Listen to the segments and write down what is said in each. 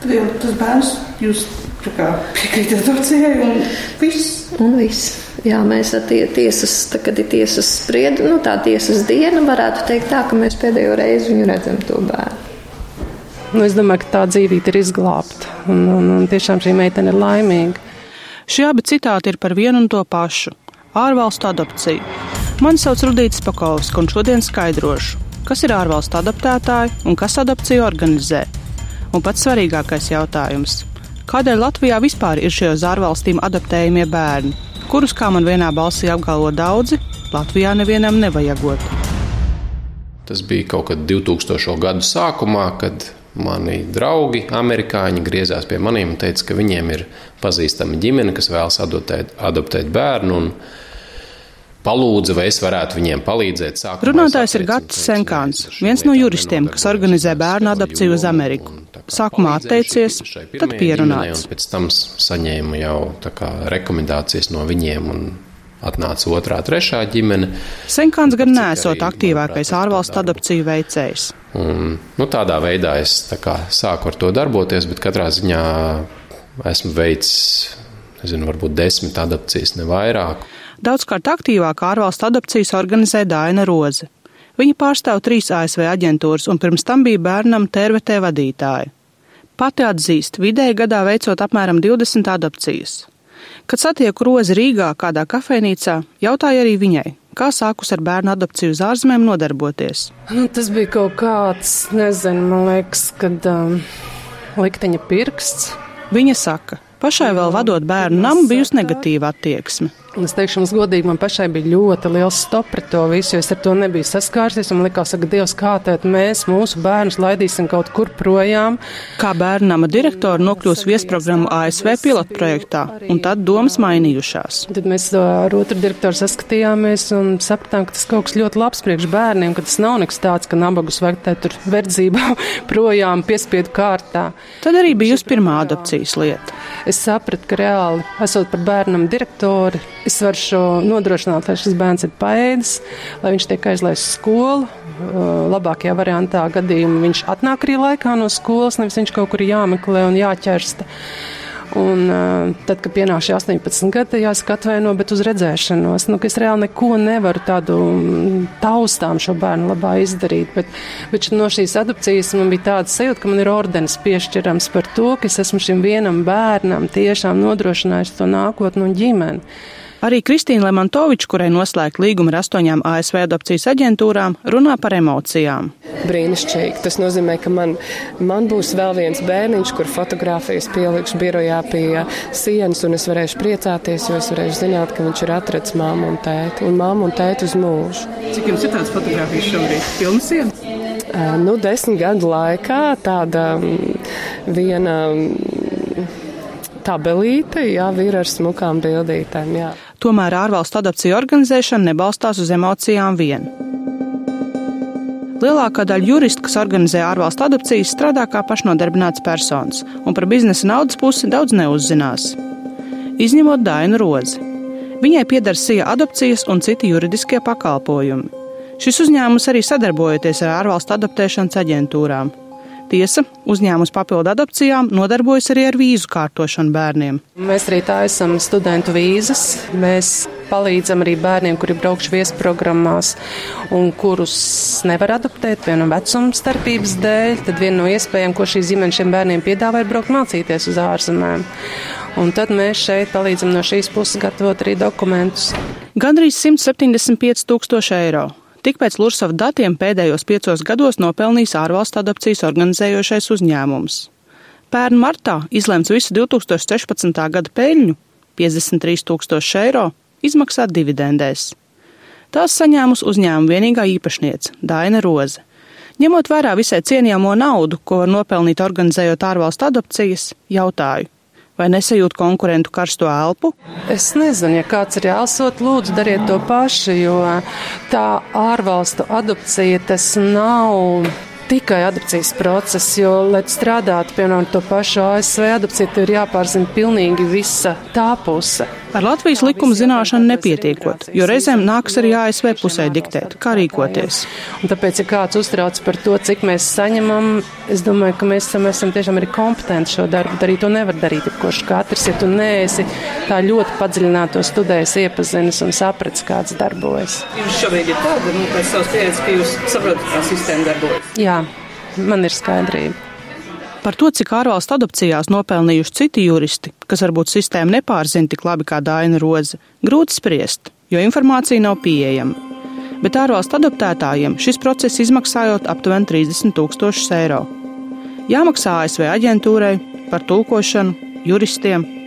Tas bērns jūs piekrītat adopcijai un viss. Un viss. Jā, mēs tie, tiesas, tā, kad ir tiesas sprieda, nu, tā tiesas diena, varētu teikt tā, ka mēs pēdējo reizi viņu redzam to bērnu. Nu, es domāju, ka tā dzīvība ir izglābta, un, un, un tiešām šī meitene ir laimīga. Šie abi citāti ir par vienu un to pašu - ārvalstu adopciju. Mani sauc Rudīts Pakovs, un šodien skaidrošu, kas ir ārvalstu adoptētāji un kas adopciju organizē. Un pats svarīgākais jautājums - kādēļ Latvijā vispār ir šie uz ārvalstīm adaptējumie bērni, kurus, kā man vienā balsī apgalvo daudzi, Latvijā nevienam nevajagot. Tas bija kaut kad 2000. gadu sākumā, kad Mani draugi, amerikāņi, griezās pie maniem un teica, ka viņiem ir pazīstama ģimene, kas vēlas adoptēt, adoptēt bērnu. Palūdza, vai es varētu viņiem palīdzēt. Sākumā Runātājs ir Gatis Senkāns, viens no juristiem, kas organizē bērnu adopciju uz Ameriku. Sākumā atteicies, tad pierunāts. Pēc tam saņēmu jau rekomendācijas no viņiem un atnāca otrā, trešā ģimene. Senkāns gan nesot aktīvākais ārvalstu adopciju veicējs. Un, nu, tādā veidā es tā kā, sāku ar to darboties, bet katrā ziņā esmu veicis, nezinu, varbūt desmit adopcijas, ne vairāk. Daudzkārt aktīvāk ārvalstu adopcijas organizē Dāna Roze. Viņa pārstāv trīs ASV aģentūras un pirms tam bija bērnam TRVT vadītāja. Pati atzīst, vidēji gadā veicot apmēram 20 adopcijas. Kad satieku Rozi Rīgā kādā kafejnīcā, jautāju arī viņai, Kā sākus ar bērnu adopciju uz ārzemēm nodarboties? Nu, tas bija kaut kāds, nezinu, man liekas, kad um, likteņa pirksts. Viņa saka, pašai vēl vadot bērnu namu bijusi negatīva attieksme. Un es teikšu, jums godīgi, man pašai bija ļoti liels stop pret to visu, jo es ar to nebiju saskārsies. Man likās, ka Dievs, kā tad mēs mūsu bērnus laidīsim kaut kur projām. Kā bērnama direktora nokļūs viesprogrammu ASV pilotprojektā, un tad domas mainījušās. Tad mēs ar otru direktoru saskatījāmies un sapratām, ka tas kaut kas ļoti labs priekš bērniem, ka tas nav nekas tāds, ka nabagus vajag te tur verdzībā projām piespiedu kārtā. Tad arī bija jūs pirmā adopcijas lieta. Es sapratu, ka reāli, esot par bērnam direktori, Es varu nodrošināt, lai šis bērns ir paēdis, lai viņš tiek aizlaists skolu. Labākajā variantā gadījumā viņš atnāk arī laikā no skolas, nevis viņš kaut kur jāmeklē un jāķersta. Un, uh, tad, kad pienāk šie 18 gadi, jāsaka, atvaino, bet uz redzēšanos. Nu, es reāli neko nevaru tādu taustām šo bērnu labā izdarīt. Bet, bet no šīs adopcijas man bija tāda sajūta, ka man ir ordenis piešķirams par to, ka es esmu šim vienam bērnam tiešām nodrošinājis to nākotnu un ģimeni. Arī Kristīna Lemantoviča, kurai noslēgta līguma ar astoņām ASV adopcijas aģentūrām, runā par emocijām. Brīnišķīgi. Tas nozīmē, ka man, man būs vēl viens bērniņš, kur fotografijas pielikšu birojā pie sienas, un es varēšu priecāties, jo es varēšu zināt, ka viņš ir atrads māmu un tēti, un māmu un tēti uz mūžu. Cik jums ir tādas fotografijas šobrīd? Pilna sienas? Uh, nu, desmit gadu laikā tāda viena tabelīte, jā, vīra ar smukām bildītēm, jā. Tomēr ārvalstu adopciju organizēšana nebalstās uz emocijām vien. Lielākā daļa juristu, kas organizē ārvalstu adopcijas, strādā kā pašnodarbināts personis, un par biznesa naudas pusi daudz neuzzinās. Izņemot Dainu Rozi. Viņai pieder SIA adopcijas un citi juridiskie pakalpojumi. Šis uzņēmums arī sadarbojoties ar ārvalstu adoptēšanas aģentūrām. Tiesa, uzņēmums papildu adopcijām nodarbojas arī ar vīzu kārtošanu bērniem. Mēs arī tā esam studentu vīzas. Mēs palīdzam arī bērniem, kuri braukšu viesprogrammās un kurus nevar adoptēt, piemēram, vecuma starpības dēļ. Tad viena no iespējām, ko šī ģimene šiem bērniem piedāvā, ir braukt mācīties uz ārzemēm. Un tad mēs šeit palīdzam no šīs puses gatavot arī dokumentus. Gandrīz 175 tūkstoši eiro. Tik pēc Lursava datiem pēdējos piecos gados nopelnījis ārvalstu adopcijas organizējošais uzņēmums. Pērn martā izlemts visu 2016. gada peļņu - 53 tūkstoši eiro - izmaksāt dividendēs. Tās saņēmus uzņēmuma vienīgā īpašniece - Daina Roze. Ņemot vērā visai cienījamo naudu, ko var nopelnīt organizējot ārvalstu adopcijas, jautāju, vai nesajūt konkurentu karsto elpu? Es nezinu, ja kāds ir jāsot, lūdzu, dariet to paši, jo tā ārvalstu adopcija tas nav tikai adopcijas process, jo, lai strādātu, piemēram, to pašu ASV tev ir jāpārzina pilnīgi visa tā puse. Ar Latvijas likumu zināšanu nepietiekot, jo reizēm nāks arī ASV pusē diktēt, kā rīkoties. Un tāpēc, ja kāds uztrauc par to, cik mēs saņemam, es domāju, ka mēs esam, esam tiešām arī kompetenti šo darbu darīt. To nevar darīt jebkurš katrs, ja tu neesi tā ļoti padziļināto studējis, iepazinis un sapratis, kāds darbojas. Jums šobrīd ir tāda, nu, pēc savas pieredzes, ka jūs saprotat, kā sistēma darbojas. Jā, man ir skaidrība. Par to, cik ārvalstu adopcijās nopelnījuši citi juristi, kas varbūt sistēmu nepārzina tik labi kā Daina Roze, grūti spriest, jo informācija nav pieejama. Bet ārvalstu adoptētājiem šis process izmaksājot aptuveni 30 tūkstošus eiro. Jāmaksā ASV aģentūrai par tulkošanu, juristiem.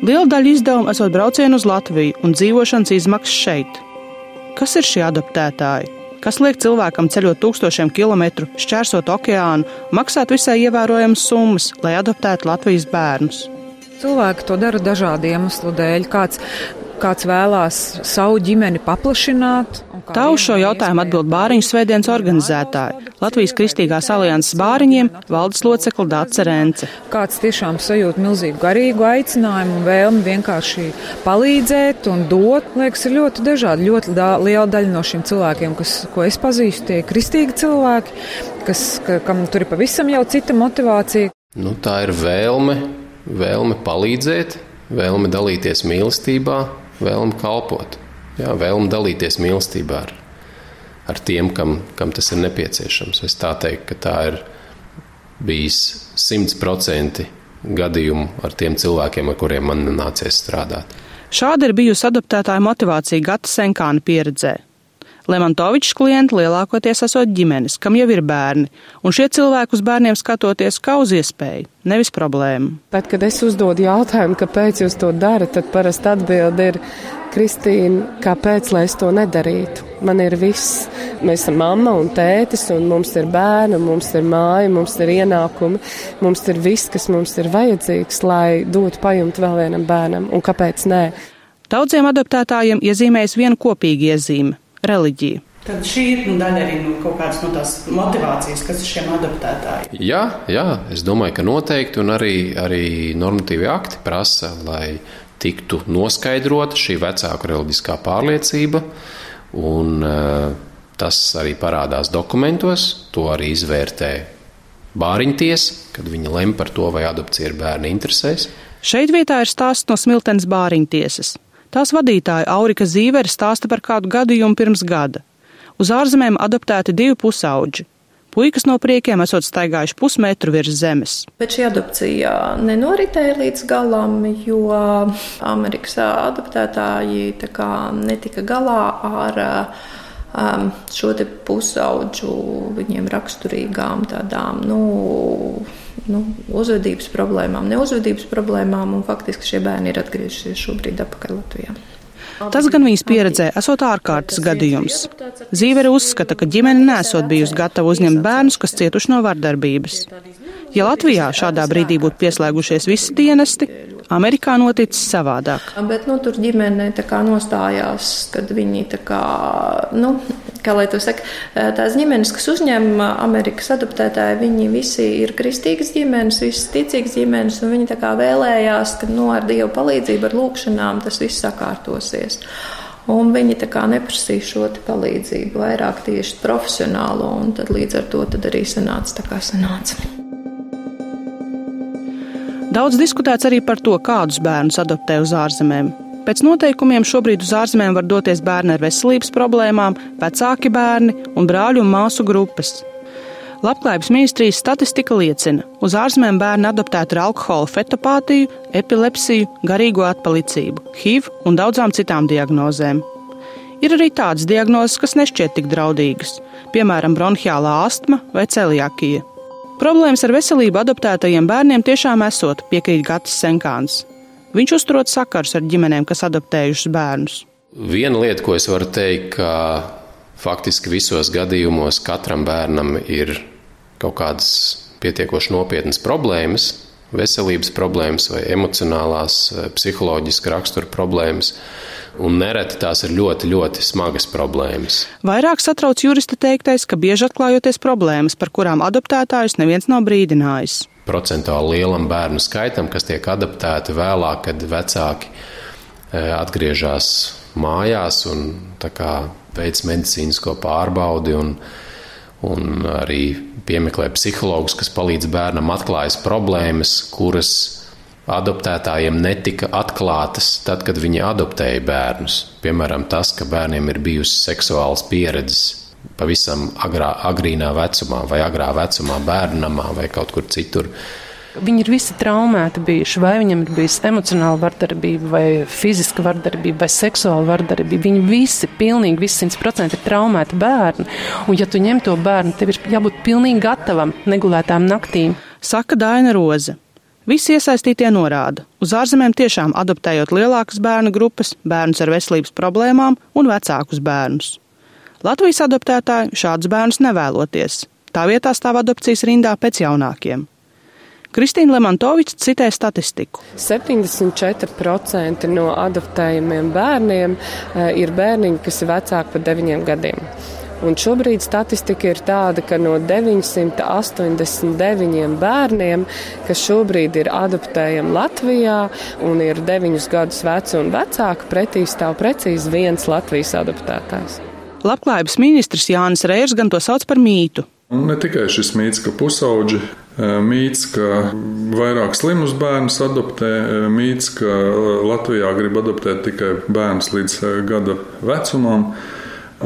Liela daļa izdevumu esot braucienu uz Latviju un dzīvošanas izmaksas šeit. Kas ir šie adoptētāji? kas liek cilvēkam ceļot tūkstošiem kilometru, šķērsot okeānu, maksāt visai ievērojamas summas, lai adoptētu Latvijas bērnus. Cilvēki to dara dažādu iemeslu dēļ. Kāds, kāds vēlās savu ģimeni paplašināt, Tā uz šo jautājumu atbild Bāriņu svētdienas organizētāji - Latvijas Kristīgās alianses bāriņiem valdes locekla Dāca Rence. Kāds tiešām sajūt milzīgu garīgu aicinājumu un vēlmi vienkārši palīdzēt un dot, liekas, ir ļoti dažādi. Ļoti da liela daļa no šiem cilvēkiem, kas, ko es pazīstu, tie ir kristīgi cilvēki, kas, ka, kam tur ir pavisam jau cita motivācija. Nu, tā ir vēlme, vēlme palīdzēt, vēlme dalīties mīlestībā, vēlme kalpot jā, vēlme dalīties mīlestībā ar, ar tiem, kam, kam tas ir nepieciešams. Es tā teiktu, ka tā ir bijis simtprocentīgi gadījumu ar tiem cilvēkiem, ar kuriem man nācies strādāt. Šāda ir bijusi adaptētāja motivācija Gata Senkāna pieredzē. Lemantovičs klienti lielākoties esot ģimenes, kam jau ir bērni, un šie cilvēki uz bērniem skatoties kā uz iespēju, nevis problēmu. Bet, kad es uzdodu jautājumu, kāpēc jūs to darat, tad parasti atbildi ir, Kristīna, kāpēc lai es to nedarītu? Man ir viss. Mēs esam mamma un tētis, un mums ir bērni, mums ir māja, mums ir ienākumi, mums ir viss, kas mums ir vajadzīgs, lai dotu pajumtu vēl vienam bērnam. Un kāpēc nē? Daudziem adaptētājiem iezīmējas viena kopīga iezīme reliģija. Tad šī ir nu, daļa arī no kaut kādas no tās motivācijas, kas ir šiem adaptētājiem. Jā, jā, es domāju, ka noteikti un arī, arī normatīvi akti prasa, lai tiktu noskaidrota šī vecāku reliģiskā pārliecība. Un, uh, tas arī parādās dokumentos, to arī izvērtē bāriņtiesa, kad viņa lem par to, vai adopcija ir bērna interesēs. Šeit vietā ir stāsts no Smiltenes bāriņtiesas. Tās vadītāja Aurika Zīvere stāsta par kādu gadījumu pirms gada. Uz ārzemēm adoptēti divi pusauģi. Puikas no priekiem esot staigājuši pusmetru virs zemes. Bet šī adopcija nenoritēja līdz galam, jo Amerikas adoptētāji netika galā ar um, šo pusauģu viņiem raksturīgām tādām, nu, nu, uzvedības problēmām, neuzvedības problēmām, un faktiski šie bērni ir atgriezušies šobrīd atpakaļ Latvijā. Tas gan viņas pieredzē, esot ārkārtas gadījums. Zīvere uzskata, ka ģimene nesot bijusi gatava uzņemt bērnus, kas cietuši no vardarbības. Ja Latvijā šādā brīdī būtu pieslēgušies visi dienesti, Amerikā noticis savādāk. Bet nu, tur ģimene nostājās, kad viņi tā kā, nu, kā lai to saka, tās ģimenes, kas uzņem Amerikas adoptētāji, viņi visi ir kristīgas ģimenes, visas ticīgas ģimenes, un viņi tā kā vēlējās, ka nu, ar Dievu palīdzību, ar lūkšanām tas viss sakārtosies. Un viņi tā kā neprasīja šo palīdzību, vairāk tieši profesionālo, un tad līdz ar to arī sanāca tā kā sanāca. Daudz diskutēts arī par to, kādus bērnus adoptē uz ārzemēm. Pēc noteikumiem šobrīd uz ārzemēm var doties bērni ar veselības problēmām, vecāki bērni un brāļu un māsu grupas. Labklājības ministrijas statistika liecina, ka uz ārzemēm bērni adoptēti ar alkohola fetopātiju, epilepsiju, garīgo atpalicību, HIV un daudzām citām diagnozēm. Ir arī tādas diagnozes, kas nešķiet tik draudīgas, piemēram, bronhiālā astma vai celiakija. Problēmas ar veselību adoptētajiem bērniem tiešām esot, piekrīt Gatis Senkāns. Viņš uzturot sakars ar ģimenēm, kas adoptējušas bērnus. Viena lieta, ko es varu teikt, ka faktiski visos gadījumos katram bērnam ir kaut kādas pietiekoši nopietnas problēmas, veselības problēmas vai emocionālās, psiholoģiska rakstura problēmas un nereti tās ir ļoti, ļoti smagas problēmas. Vairāk satrauc jurista teiktais, ka bieži atklājoties problēmas, par kurām adoptētājus neviens nav brīdinājis. Procentuāli lielam bērnu skaitam, kas tiek adaptēti vēlāk, kad vecāki atgriežas mājās un veic medicīnisko pārbaudi. Un, un arī piemeklē psihologus, kas palīdz bērnam atklājas problēmas, kuras adoptētājiem netika atklātas tad, kad viņi adoptēja bērnus. Piemēram, tas, ka bērniem ir bijusi seksuāls pieredzes pavisam agrā, agrīnā vecumā, vai agrā vecumā, bērnamā vai kaut kur citur. Viņi ir visi traumēti bijuši. Vai viņam ir bijusi emocionāla vardarbība, vai fiziska vardarbība, vai seksuāla vardarbība. Viņi visi, pilnīgi visi simt procenti ir traumēti bērni. Un, ja tu ņem to bērnu, tev ir jābūt pilnīgi gatavam negulētām naktīm. Saka Daina Roze. Visi iesaistītie norāda, uz ārzemēm tiešām adoptējot lielākas bērnu grupas, bērnus ar veselības problēmām un vecākus bērnus. Latvijas adoptētāji šādus bērnus nevēloties. Tā vietā stāv adopcijas rindā pēc jaunākiem. Kristīna Lemantoviča citē statistiku. 74% no adoptējumiem bērniem eh, ir bērniņi, kas ir vecāki par 9 gadiem. Un šobrīd statistika ir tāda, ka no 989 bērniem, kas šobrīd ir adoptējami Latvijā un ir 9 gadus veci un vecāki, pretī stāv precīzi viens Latvijas adoptētājs. Labklājības ministrs Jānis Reirs gan to sauc par mītu. Un ne tikai šis mīts, ka pusauģi mīts, ka vairāk slimus bērnus adoptē, mīts, ka Latvijā grib adoptēt tikai bērnus līdz gada vecumam,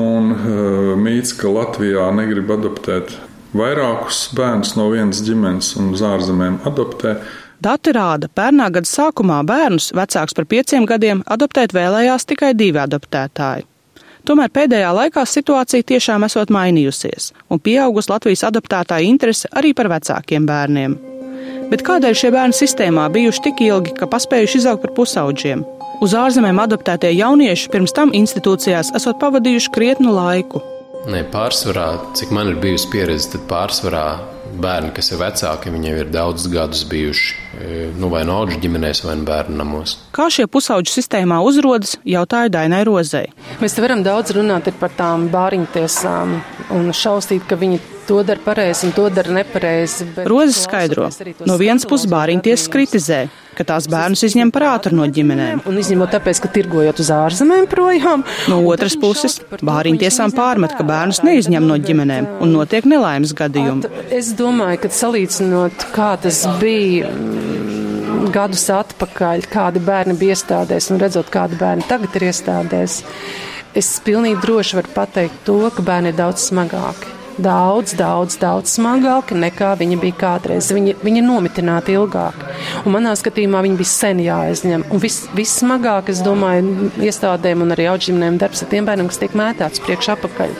un mīts, ka Latvijā negrib adoptēt vairākus bērnus no vienas ģimenes un uz ārzemēm adoptē. Dati rāda, pērnā gada sākumā bērnus vecāks par pieciem gadiem adoptēt vēlējās tikai divi adoptētāji. Tomēr pēdējā laikā situācija tiešām esot mainījusies, un pieaugusi Latvijas adoptētāja interese arī par vecākiem bērniem. Bet kādēļ šie bērni sistēmā bijuši tik ilgi, ka paspējuši izaugt par pusauģiem? Uz ārzemēm adoptētie jaunieši pirms tam institūcijās esot pavadījuši krietnu laiku. Nē, pārsvarā, cik man ir bijusi pieredze, tad pārsvarā bērni, kas ir vecāki, viņiem ir daudzus gadus bijuši e, nu, vai no auga ģimenēs, vai no bērnu namos. Kā šie pusauģu sistēmā uzrodas, jautāja Dainai Rozei. Mēs te varam daudz runāt par tām bāriņtiesām un šausmīt, ka viņi to dara pareizi un to dara nepareizi. Rozes skaidro, no vienas puses bāriņtiesas kritizē, ka tās bērnus izņem par ātru no ģimenēm. Un izņemot tāpēc, ka tirgojot uz ārzemēm projām. No otras puses, bāriņtiesām pārmet, ka bērnus neizņem no ģimenēm un notiek nelaimes gadījumi. Es domāju, ka salīdzinot, kā tas bija mm, gadus atpakaļ, kādi bērni bija iestādēs un redzot, kādi bērni tagad ir iestādēs, es pilnīgi droši varu pateikt to, ka bērni ir daudz smagāki daudz, daudz, daudz smagāki nekā viņi bija kādreiz. Viņi, viņi ir nomitināti ilgāk. Un manā skatījumā viņi bija sen jāaizņem. Un vis, vissmagāk, es domāju, iestādēm un arī augšņiem darbs ar tiem bērniem, kas tiek mētāts priekš apakaļ.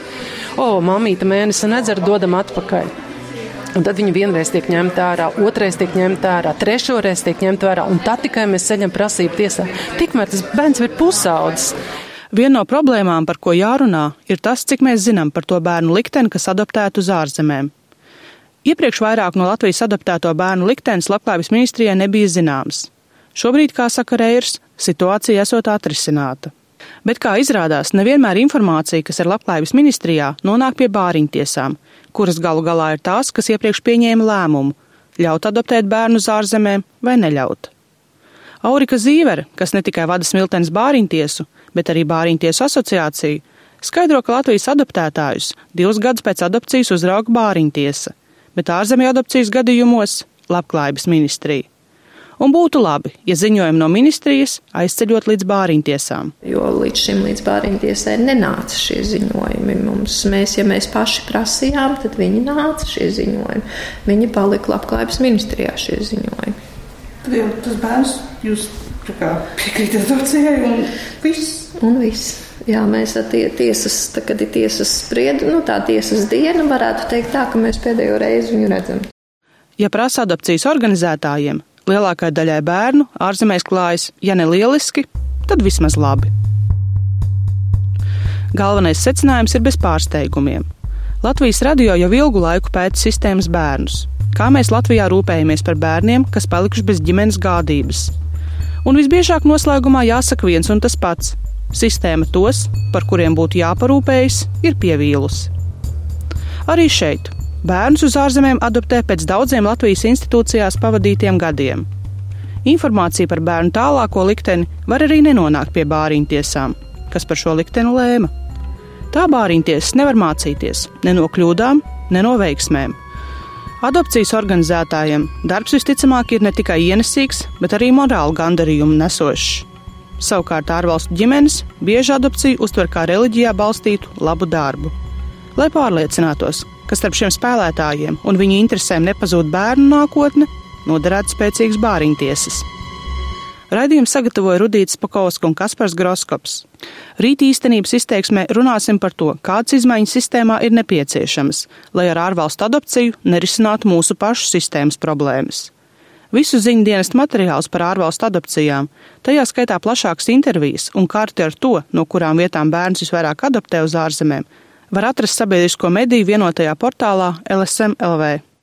O, mamīte mēnesi nedzer, dodam atpakaļ. Un tad viņi vienreiz tiek ņemta ārā, otrreiz tiek ņemta ārā, trešoreiz tiek ņemta ārā, un tad tikai mēs ceļam prasību tiesā. Tikmēr tas bērns ir pusaudzis. Viena no problēmām, par ko jārunā, ir tas, cik mēs zinām par to bērnu likteni, kas adoptētu uz ārzemēm. Iepriekš vairāk no Latvijas adoptēto bērnu liktenis Labklājības ministrijai nebija zināms. Šobrīd, kā saka Reirs, situācija esot atrisināta. Bet, kā izrādās, nevienmēr informācija, kas ir Labklājības ministrijā, nonāk pie bāriņtiesām, kuras galu galā ir tās, kas iepriekš pieņēma lēmumu ļaut adoptēt bērnu uz ārzemēm vai neļaut. Aurika Zīvere, kas ne tikai vada smiltenes bāriņtiesu, bet arī bāriņtiesu asociāciju, skaidro, ka Latvijas adoptētājus divus gadus pēc adopcijas uzrauga bāriņtiesa, bet ārzemju adopcijas gadījumos labklājības ministrija. Un būtu labi, ja ziņojumi no ministrijas aizceļot līdz bāriņtiesām. Jo līdz šim līdz bāriņtiesai nenāca šie ziņojumi. Mums, mēs, ja mēs paši prasījām, tad viņi nāca šie ziņojumi. Viņi palika labklājības ministrijā šie ziņojumi. Tad jau tas bērns jūs piekrītat adopcijai un viss. Un viss. Jā, mēs tie, tiesas, tā, kad ir tiesas spriedu, nu, tā tiesas diena, varētu teikt tā, ka mēs pēdējo reizi viņu redzam. Ja prasa adopcijas organizētājiem, lielākai daļai bērnu ārzemēs klājas, ja ne lieliski, tad vismaz labi. Galvenais secinājums ir bez pārsteigumiem. Latvijas radio jau ilgu laiku pēta sistēmas bērnus. Kā mēs Latvijā rūpējamies par bērniem, kas palikuši bez ģimenes gādības, Un visbiežāk noslēgumā jāsaka viens un tas pats - sistēma tos, par kuriem būtu jāparūpējas, ir pievīlusi. Arī šeit bērnus uz ārzemēm adoptē pēc daudziem Latvijas institūcijās pavadītiem gadiem. Informācija par bērnu tālāko likteni var arī nenonākt pie bāriņu tiesām, kas par šo likteni lēma. Tā bāriņtiesas nevar mācīties ne no kļūdām, ne no veiksmēm. Adopcijas organizētājiem darbs visticamāk ir ne tikai ienesīgs, bet arī morāli gandarījumu nesošs. Savukārt ārvalstu ģimenes bieži adopciju uztver kā reliģijā balstītu labu darbu. Lai pārliecinātos, ka starp šiem spēlētājiem un viņu interesēm nepazūd bērnu nākotne, noderētu spēcīgas bāriņtiesas. Raidījumu sagatavoja Rudīts Pakovska un Kaspars Groskops. Rīt īstenības izteiksmē runāsim par to, kādas izmaiņas sistēmā ir nepieciešamas, lai ar ārvalstu adopciju nerisinātu mūsu pašu sistēmas problēmas. Visu ziņu dienestu materiālus par ārvalstu adopcijām, tajā skaitā plašākas intervijas un karti ar to, no kurām vietām bērns visvairāk adoptē uz ārzemēm, var atrast sabiedrisko mediju vienotajā portālā LSM LV.